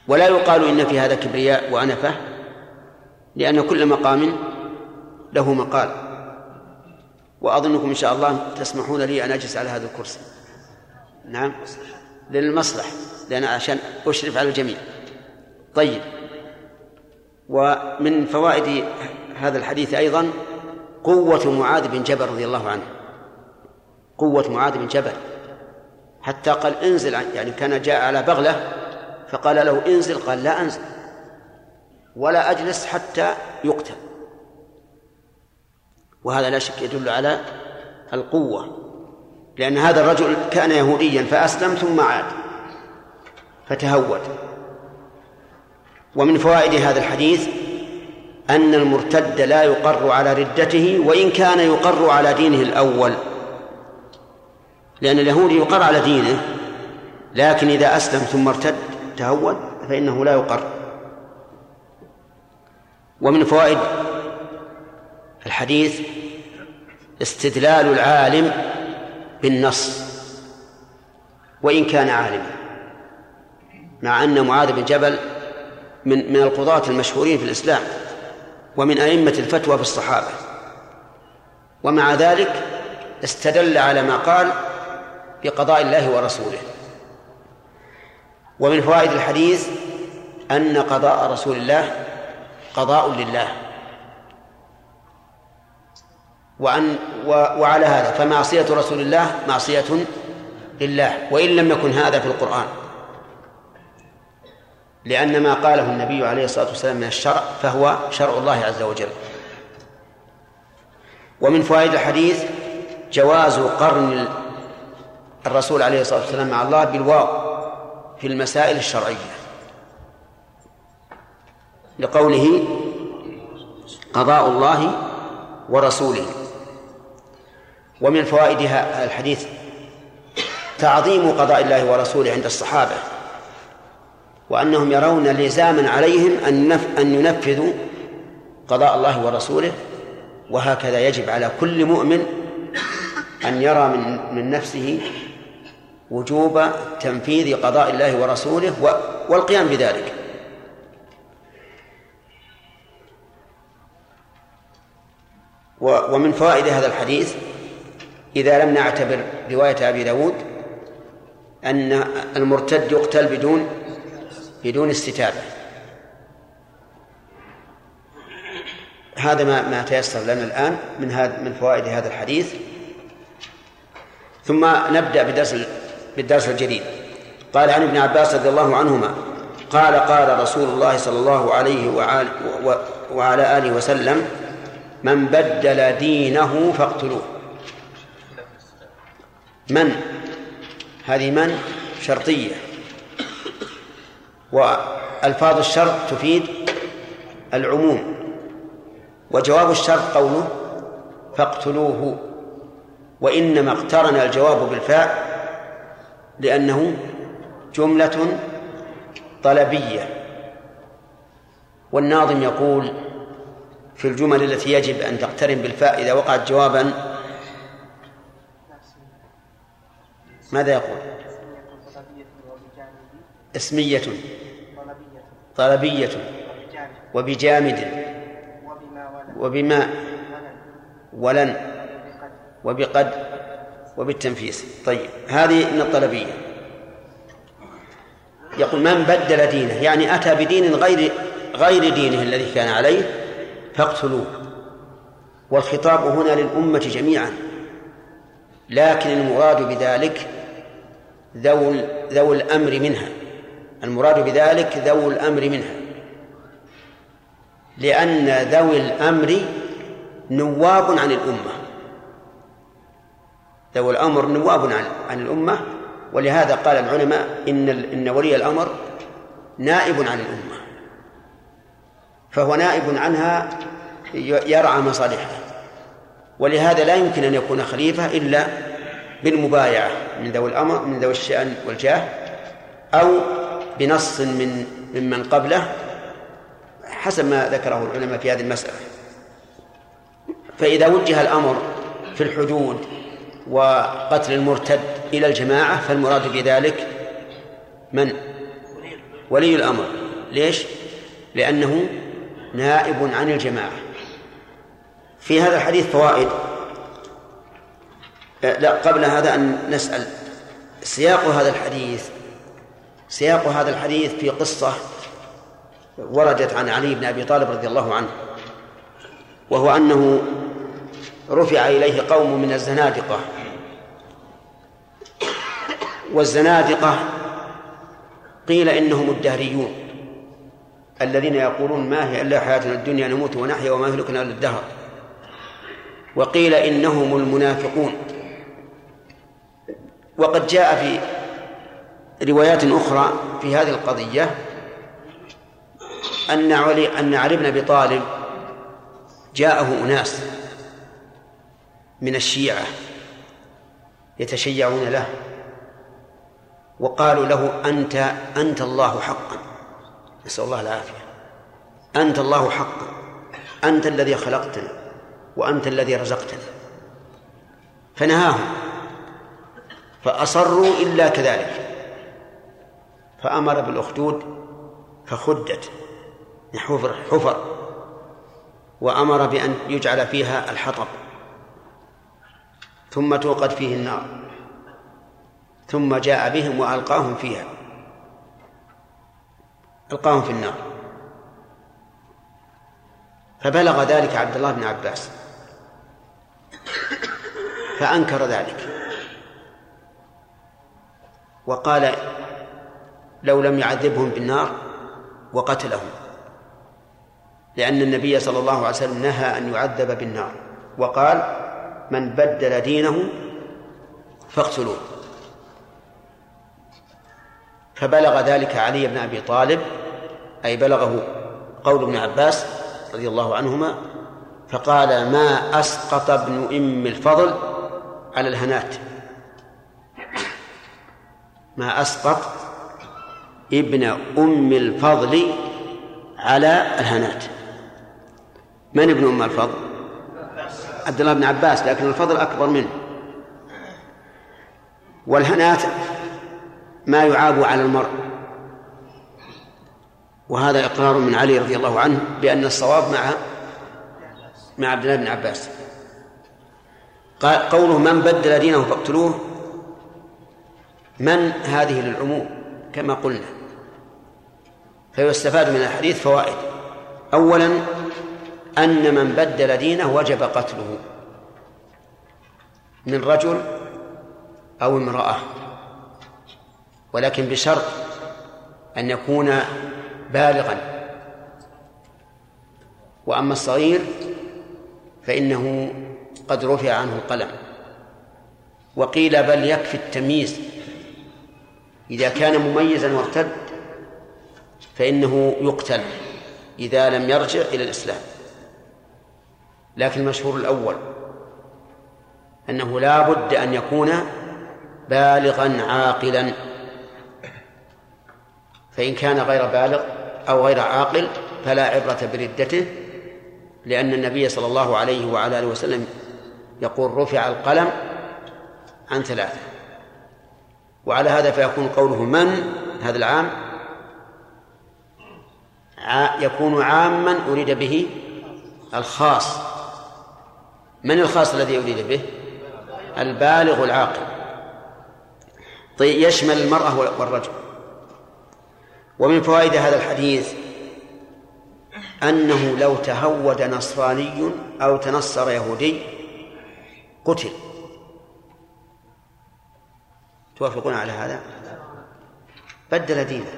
ولا يقال إن في هذا كبرياء وأنفة لأن كل مقام له مقال. وأظنكم إن شاء الله تسمحون لي أن أجلس على هذا الكرسي. نعم. للمصلحة لأن عشان أشرف على الجميع. طيب. ومن فوائد هذا الحديث أيضا قوة معاذ بن جبل رضي الله عنه. قوة معاذ بن جبل. حتى قال انزل يعني كان جاء على بغلة فقال له انزل قال لا أنزل. ولا أجلس حتى يقتل. وهذا لا شك يدل على القوة لأن هذا الرجل كان يهوديا فأسلم ثم عاد فتهود. ومن فوائد هذا الحديث أن المرتد لا يقر على ردته وإن كان يقر على دينه الأول. لأن اليهودي يقر على دينه لكن إذا أسلم ثم ارتد تهود فإنه لا يقر. ومن فوائد الحديث استدلال العالم بالنص وإن كان عالما مع أن معاذ بن جبل من من القضاة المشهورين في الإسلام ومن أئمة الفتوى في الصحابة. ومع ذلك استدل على ما قال بقضاء الله ورسوله. ومن فوائد الحديث أن قضاء رسول الله قضاء لله. وأن وعلى هذا فمعصية رسول الله معصية لله وإن لم يكن هذا في القرآن. لأن ما قاله النبي عليه الصلاة والسلام من الشرع فهو شرع الله عز وجل. ومن فوائد الحديث جواز قرن الرسول عليه الصلاة والسلام مع الله بالواو في المسائل الشرعية لقوله قضاء الله ورسوله. ومن فوائد الحديث تعظيم قضاء الله ورسوله عند الصحابة وأنهم يرون لزاما عليهم أن أن ينفذوا قضاء الله ورسوله وهكذا يجب على كل مؤمن أن يرى من من نفسه وجوب تنفيذ قضاء الله ورسوله والقيام بذلك. ومن فوائد هذا الحديث إذا لم نعتبر رواية أبي داود أن المرتد يقتل بدون بدون استتابة هذا ما ما تيسر لنا الآن من هذا من فوائد هذا الحديث. ثم نبدأ بدرس بالدرس الجديد. قال عن ابن عباس رضي الله عنهما قال قال رسول الله صلى الله عليه وعلى, وعلى آله وسلم من بدل دينه فاقتلوه. من؟ هذه من؟ شرطية. وألفاظ الشرط تفيد العموم. وجواب الشرط قوله فاقتلوه وإنما اقترن الجواب بالفاء لأنه جملة طلبية. والناظم يقول في الجمل التي يجب أن تقترن بالفاء إذا وقعت جوابا ماذا يقول؟ اسمية. طلبية. وبجامد. وبما. ولن. وبقد. وبالتنفيس. طيب هذه من الطلبية. يقول من بدل دينه. يعني أتى بدين غير غير دينه الذي كان عليه فاقتلوه. والخطاب هنا للأمة جميعا. لكن المراد بذلك ذو ذو الأمر منها. المراد بذلك ذو الأمر منها. لأن ذوي الأمر نواب عن الأمة. ذوي الأمر نواب عن الأمة. ولهذا قال العلماء إن إن ولي الأمر نائب عن الأمة. فهو نائب عنها يرعى مصالحها ولهذا لا يمكن أن يكون خليفة إلا بالمبايعة من ذوي الأمر من ذوي الشأن والجاه أو بنص من ممن قبله حسب ما ذكره العلماء في هذه المسألة فإذا وجه الأمر في الحدود وقتل المرتد إلى الجماعة فالمراد بذلك من؟ ولي الأمر ليش؟ لأنه نائب عن الجماعة في هذا الحديث فوائد لا قبل هذا أن نسأل. سياق هذا الحديث سياق هذا الحديث في قصة وردت عن علي بن أبي طالب رضي الله عنه وهو أنه رفع إليه قوم من الزنادقة. والزنادقة قيل إنهم الدهريون الذين يقولون ما هي إلا حياتنا الدنيا نموت ونحيا وما يهلكنا إلا الدهر. وقيل إنهم المنافقون. وقد جاء في روايات أخرى في هذه القضية أن علي أن علي بن أبي طالب جاءه أناس من الشيعة يتشيعون له وقالوا له أنت أنت الله حقا. نسأل الله العافية. أنت الله حقا. أنت الذي خلقتنا وأنت الذي رزقتنا. فنهاهم. فأصروا إلا كذلك. فأمر بالأخدود فخدت حفر حفر وأمر بأن يجعل فيها الحطب ثم توقد فيه النار ثم جاء بهم وألقاهم فيها ألقاهم في النار. فبلغ ذلك عبد الله بن عباس فأنكر ذلك. وقال لو لم يعذبهم بالنار وقتلهم لأن النبي صلى الله عليه وسلم نهى أن يعذب بالنار وقال من بدل دينه فاقتلوه. فبلغ ذلك علي بن أبي طالب أي بلغه قول ابن عباس رضي الله عنهما فقال ما أسقط ابن أم الفضل على الهنات. ما أسقط ابن أم الفضل على الهنات. من ابن أم الفضل؟ عبد الله بن عباس لكن الفضل أكبر منه. والهنات ما يعاب على المرء. وهذا إقرار من علي رضي الله عنه بأن الصواب مع مع عبد الله بن عباس. قوله من بدل دينه فاقتلوه من هذه للعموم؟ كما قلنا. فيستفاد من الحديث فوائد. أولا أن من بدل دينه وجب قتله. من رجل أو امرأة. ولكن بشرط أن يكون بالغا. وأما الصغير فإنه قد رفع عنه القلم. وقيل بل يكفي التمييز. إذا كان مميزا وارتد فإنه يقتل إذا لم يرجع إلى الإسلام. لكن المشهور الأول أنه لا بد أن يكون بالغا عاقلا. فإن كان غير بالغ أو غير عاقل فلا عبرة بردته لأن النبي صلى الله عليه وعلى آله وسلم يقول رفع القلم عن ثلاثة. وعلى هذا فيكون قوله من هذا العام؟ يكون عاما أريد به الخاص. من الخاص الذي أريد به؟ البالغ العاقل. طيب يشمل المرأة والرجل. ومن فوائد هذا الحديث أنه لو تهود نصراني أو تنصر يهودي قتل. توافقون على هذا؟ بدل دينه.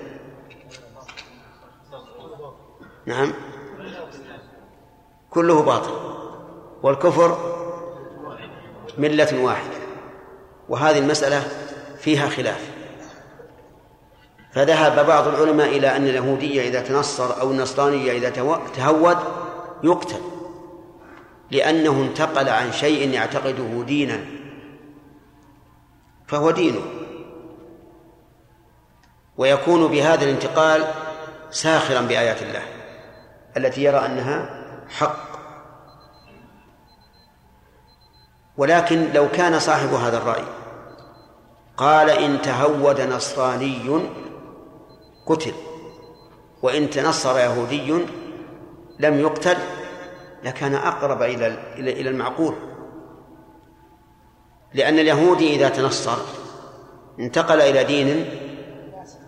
نعم. كله باطل. والكفر ملة واحدة. وهذه المسألة فيها خلاف. فذهب بعض العلماء إلى أن اليهودية إذا تنصر أو النصرانية إذا تهود يقتل. لأنه انتقل عن شيء يعتقده دينا. فهو دينه. ويكون بهذا الانتقال ساخرا بآيات الله التي يرى أنها حق. ولكن لو كان صاحب هذا الرأي قال إن تهود نصراني قتل وإن تنصر يهودي لم يقتل لكان أقرب إلى إلى المعقول. لأن اليهودي إذا تنصر انتقل إلى دين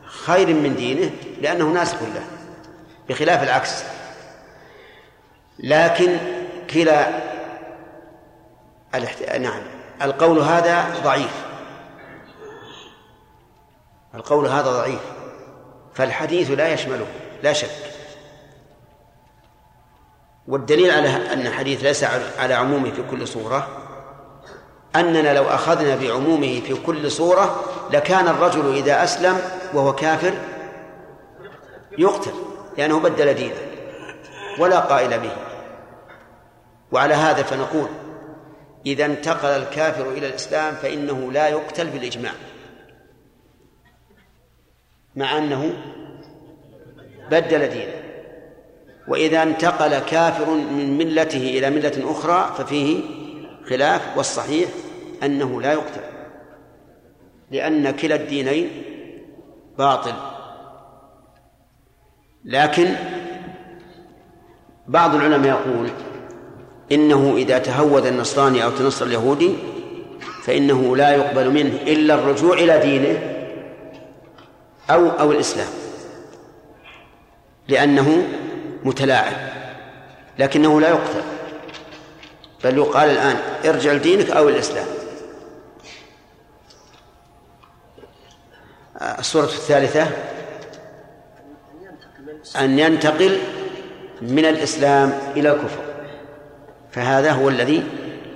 خير من دينه لأنه ناسخ له بخلاف العكس. لكن كلا الاحت... نعم القول هذا ضعيف. القول هذا ضعيف. فالحديث لا يشمله لا شك. والدليل على أن الحديث ليس على عمومه في كل صورة أننا لو أخذنا بعمومه في كل صورة لكان الرجل إذا أسلم وهو كافر يقتل لأنه بدل دينه ولا قائل به. وعلى هذا فنقول إذا انتقل الكافر إلى الإسلام فإنه لا يقتل بالإجماع مع أنه بدل دينه. وإذا انتقل كافر من ملته إلى ملة أخرى ففيه خلاف والصحيح أنه لا يقتل لأن كلا الدينين باطل. لكن بعض العلماء يقول إنه إذا تهود النصراني أو تنصر اليهودي فإنه لا يقبل منه إلا الرجوع إلى دينه أو أو الإسلام لأنه متلاعب لكنه لا يقتل. بل يقال الآن ارجع لدينك أو الإسلام. الصورة الثالثة أن ينتقل من الإسلام إلى الكفر. فهذا هو الذي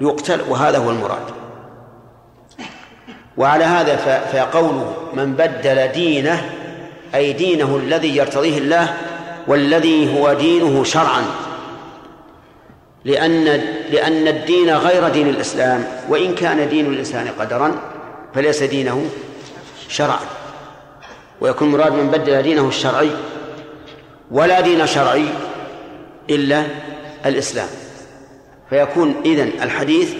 يقتل وهذا هو المراد. وعلى هذا فقوله من بدل دينه أي دينه الذي يرتضيه الله والذي هو دينه شرعا. لأن لأن الدين غير دين الإسلام وإن كان دين الإنسان قدرا فليس دينه شرعا. ويكون مراد من بدل دينه الشرعي ولا دين شرعي إلا الإسلام. فيكون إذن الحديث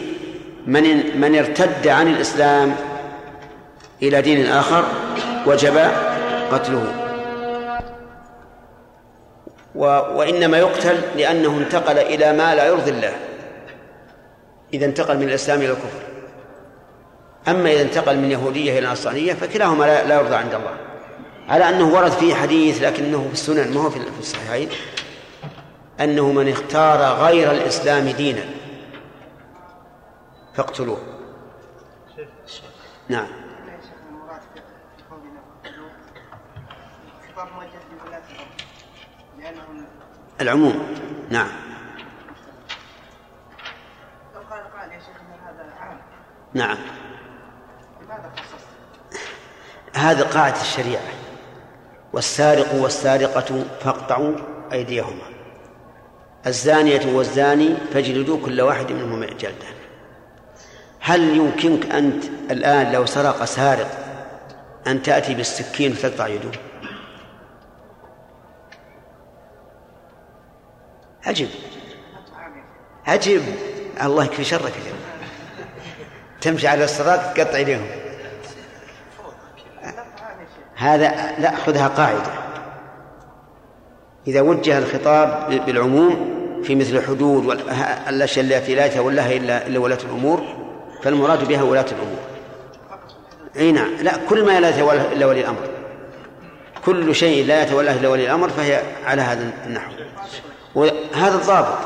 من من ارتد عن الإسلام إلى دين آخر وجب قتله. وإنما يقتل لأنه انتقل إلى ما لا يرضي الله. إذا انتقل من الإسلام إلى الكفر. أما إذا انتقل من يهودية إلى نصرانية فكلاهما لا يرضى عند الله. على أنه ورد فيه حديث لكنه في السنن ما هو في الصحيحين؟ أنه من اختار غير الإسلام دينا. فاقتلوه. نعم. العموم. نعم. لو قال قال يا شيخ إن هذا عام. نعم. لماذا خصصت؟ هذه قاعدة الشريعة. والسارق والسارقة فاقطعوا أيديهما. الزانية والزاني فاجلدوا كل واحد منهما جلدة هل يمكنك أنت الآن لو سرق سارق أن تأتي بالسكين وتقطع يده؟ عجب. عجب. الله يكفي شرك جماعة. تمشي على الصراط تقطع يديهم هذا لا خذها قاعدة. إذا وجه الخطاب بالعموم في مثل الحدود والأشياء التي لا يتولاها إلا إلا ولاة الأمور فالمراد بها ولاة الأمور. أي نعم. لا كل ما لا يتولاه إلا ولي الأمر. كل شيء لا يتولاه إلا ولي الأمر فهي على هذا النحو. وهذا الضابط.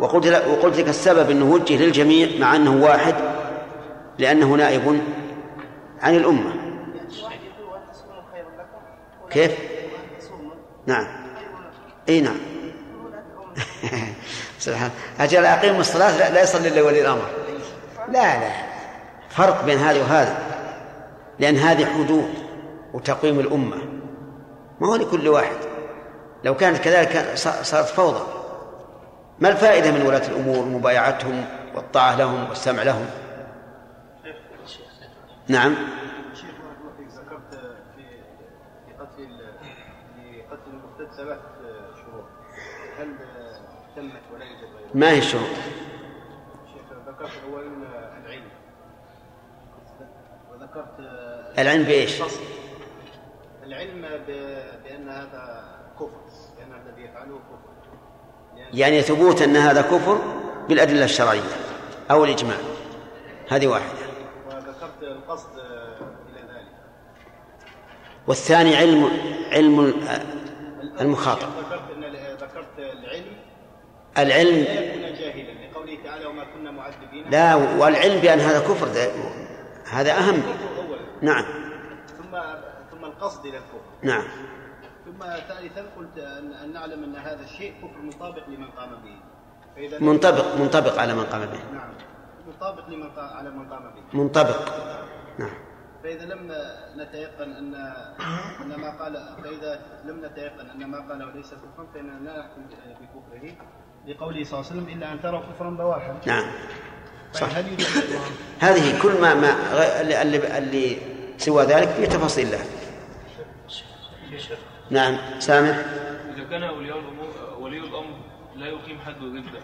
وقلت لك وقلت لك السبب إنه وجه للجميع مع أنه واحد لأنه نائب عن الأمة. كيف؟ نعم. إي نعم. سبحان أجل أقيم الصلاة لا, لا يصلي إلا ولي الأمر. لا لا. فرق بين هذا وهذا. لأن هذه حدود وتقويم الأمة. ما هو لكل واحد. لو كانت كذلك صارت فوضى. ما الفائدة من ولاة الأمور؟ مبايعتهم والطاعة لهم والسمع لهم. نعم. شيخ ذكرت في قتل في قتل المرتد ثلاث شروط هل تمت ولا يوجد غيرها؟ ما هي الشروط؟ شيخ ذكرت اولا العلم. وذكرت العلم بإيش؟ العلم بأن هذا يفعله كفر لأن- يعني ثبوت أن هذا كفر بالأدلة الشرعية أو الإجماع. هذه واحدة. وذكرت القصد إلى ذلك والثاني علم علم المخاطب. ذكرت ان ذكرت العلم العلم لا يكون جاهلا لقوله تعالى وما كنا معذبين لا والعلم بأن هذا كفر ده هذا أهم. نعم. ثم ثم القصد إلى الكفر. نعم. ثم ثالثا قلت ان أن نعلم أن هذا الشيء كفر مطابق لمن قام به. فإذا لم- منطبق منطبق على من قام به. نعم. مطابق لمن قام على من قام به. منطبق. نعم. فإذا لم نتيقن ان أن ما قال فإذا لم نتيقن أن ما قاله ليس كفرا فإننا لا نحكم بكفره لقوله صلى الله عليه وسلم إلا أن تروا كفرا بواحا نعم. صح. هل يوجد هذه كل ما ما اللي, اللي, سوى ذلك في تفاصيل له نعم سامح إذا كان أولياء الأمور ولي الأمر لا يقيم حد الردة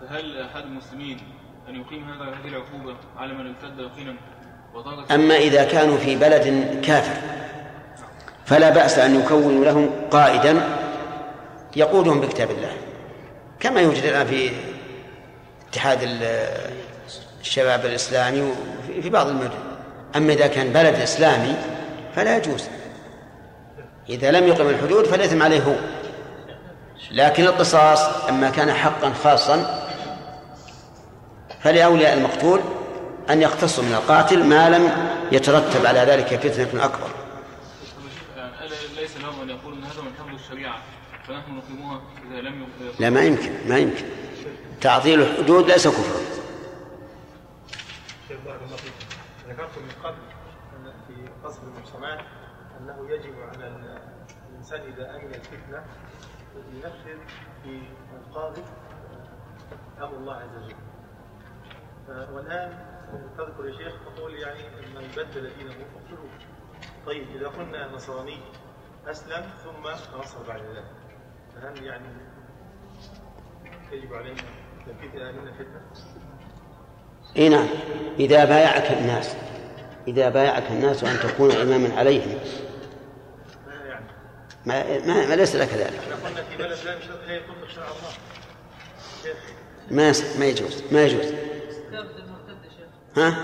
فهل أحد المسلمين أن يقيم هذا هذه العقوبة على من ارتد يقينا أما إذا كانوا في بلد كافر فلا بأس أن يكونوا لهم قائدا يقودهم بكتاب الله. كما يوجد الآن في اتحاد ال- الشباب الإسلامي وفي في بعض المدن. أما إذا كان بلد إسلامي فلا يجوز. إذا لم يقم الحدود فالإثم عليه هو. لكن القصاص أما كان حقا خاصا فلأولياء المقتول أن يقتصوا من القاتل ما لم يترتب على ذلك فتنة أكبر. ليس لهم أن يقولوا هذا من حمل الشريعة فنحن نقيمها إذا لم لا ما يمكن ما يمكن. تعطيل الحدود ليس كفرا. ذكرت من قبل أن في قصر المجتمعات أنه يجب على ال- الإنسان إذا أمن الفتنة ينفذ في القاضي أمر الله عز وجل. والآن تذكر يا شيخ تقول يعني من بدل دينه فاقتلوه طيب إذا قلنا نصراني أسلم ثم نصر بعد ذلك فهل يعني يجب علينا تنفيذ أهلنا الفتنة؟ إي نعم. إذا بايعك الناس إذا بايعك الناس أن تكون إماما عليهم ما, ما, ما ليس لك ذلك. ما ما يجوز ما يجوز. ها؟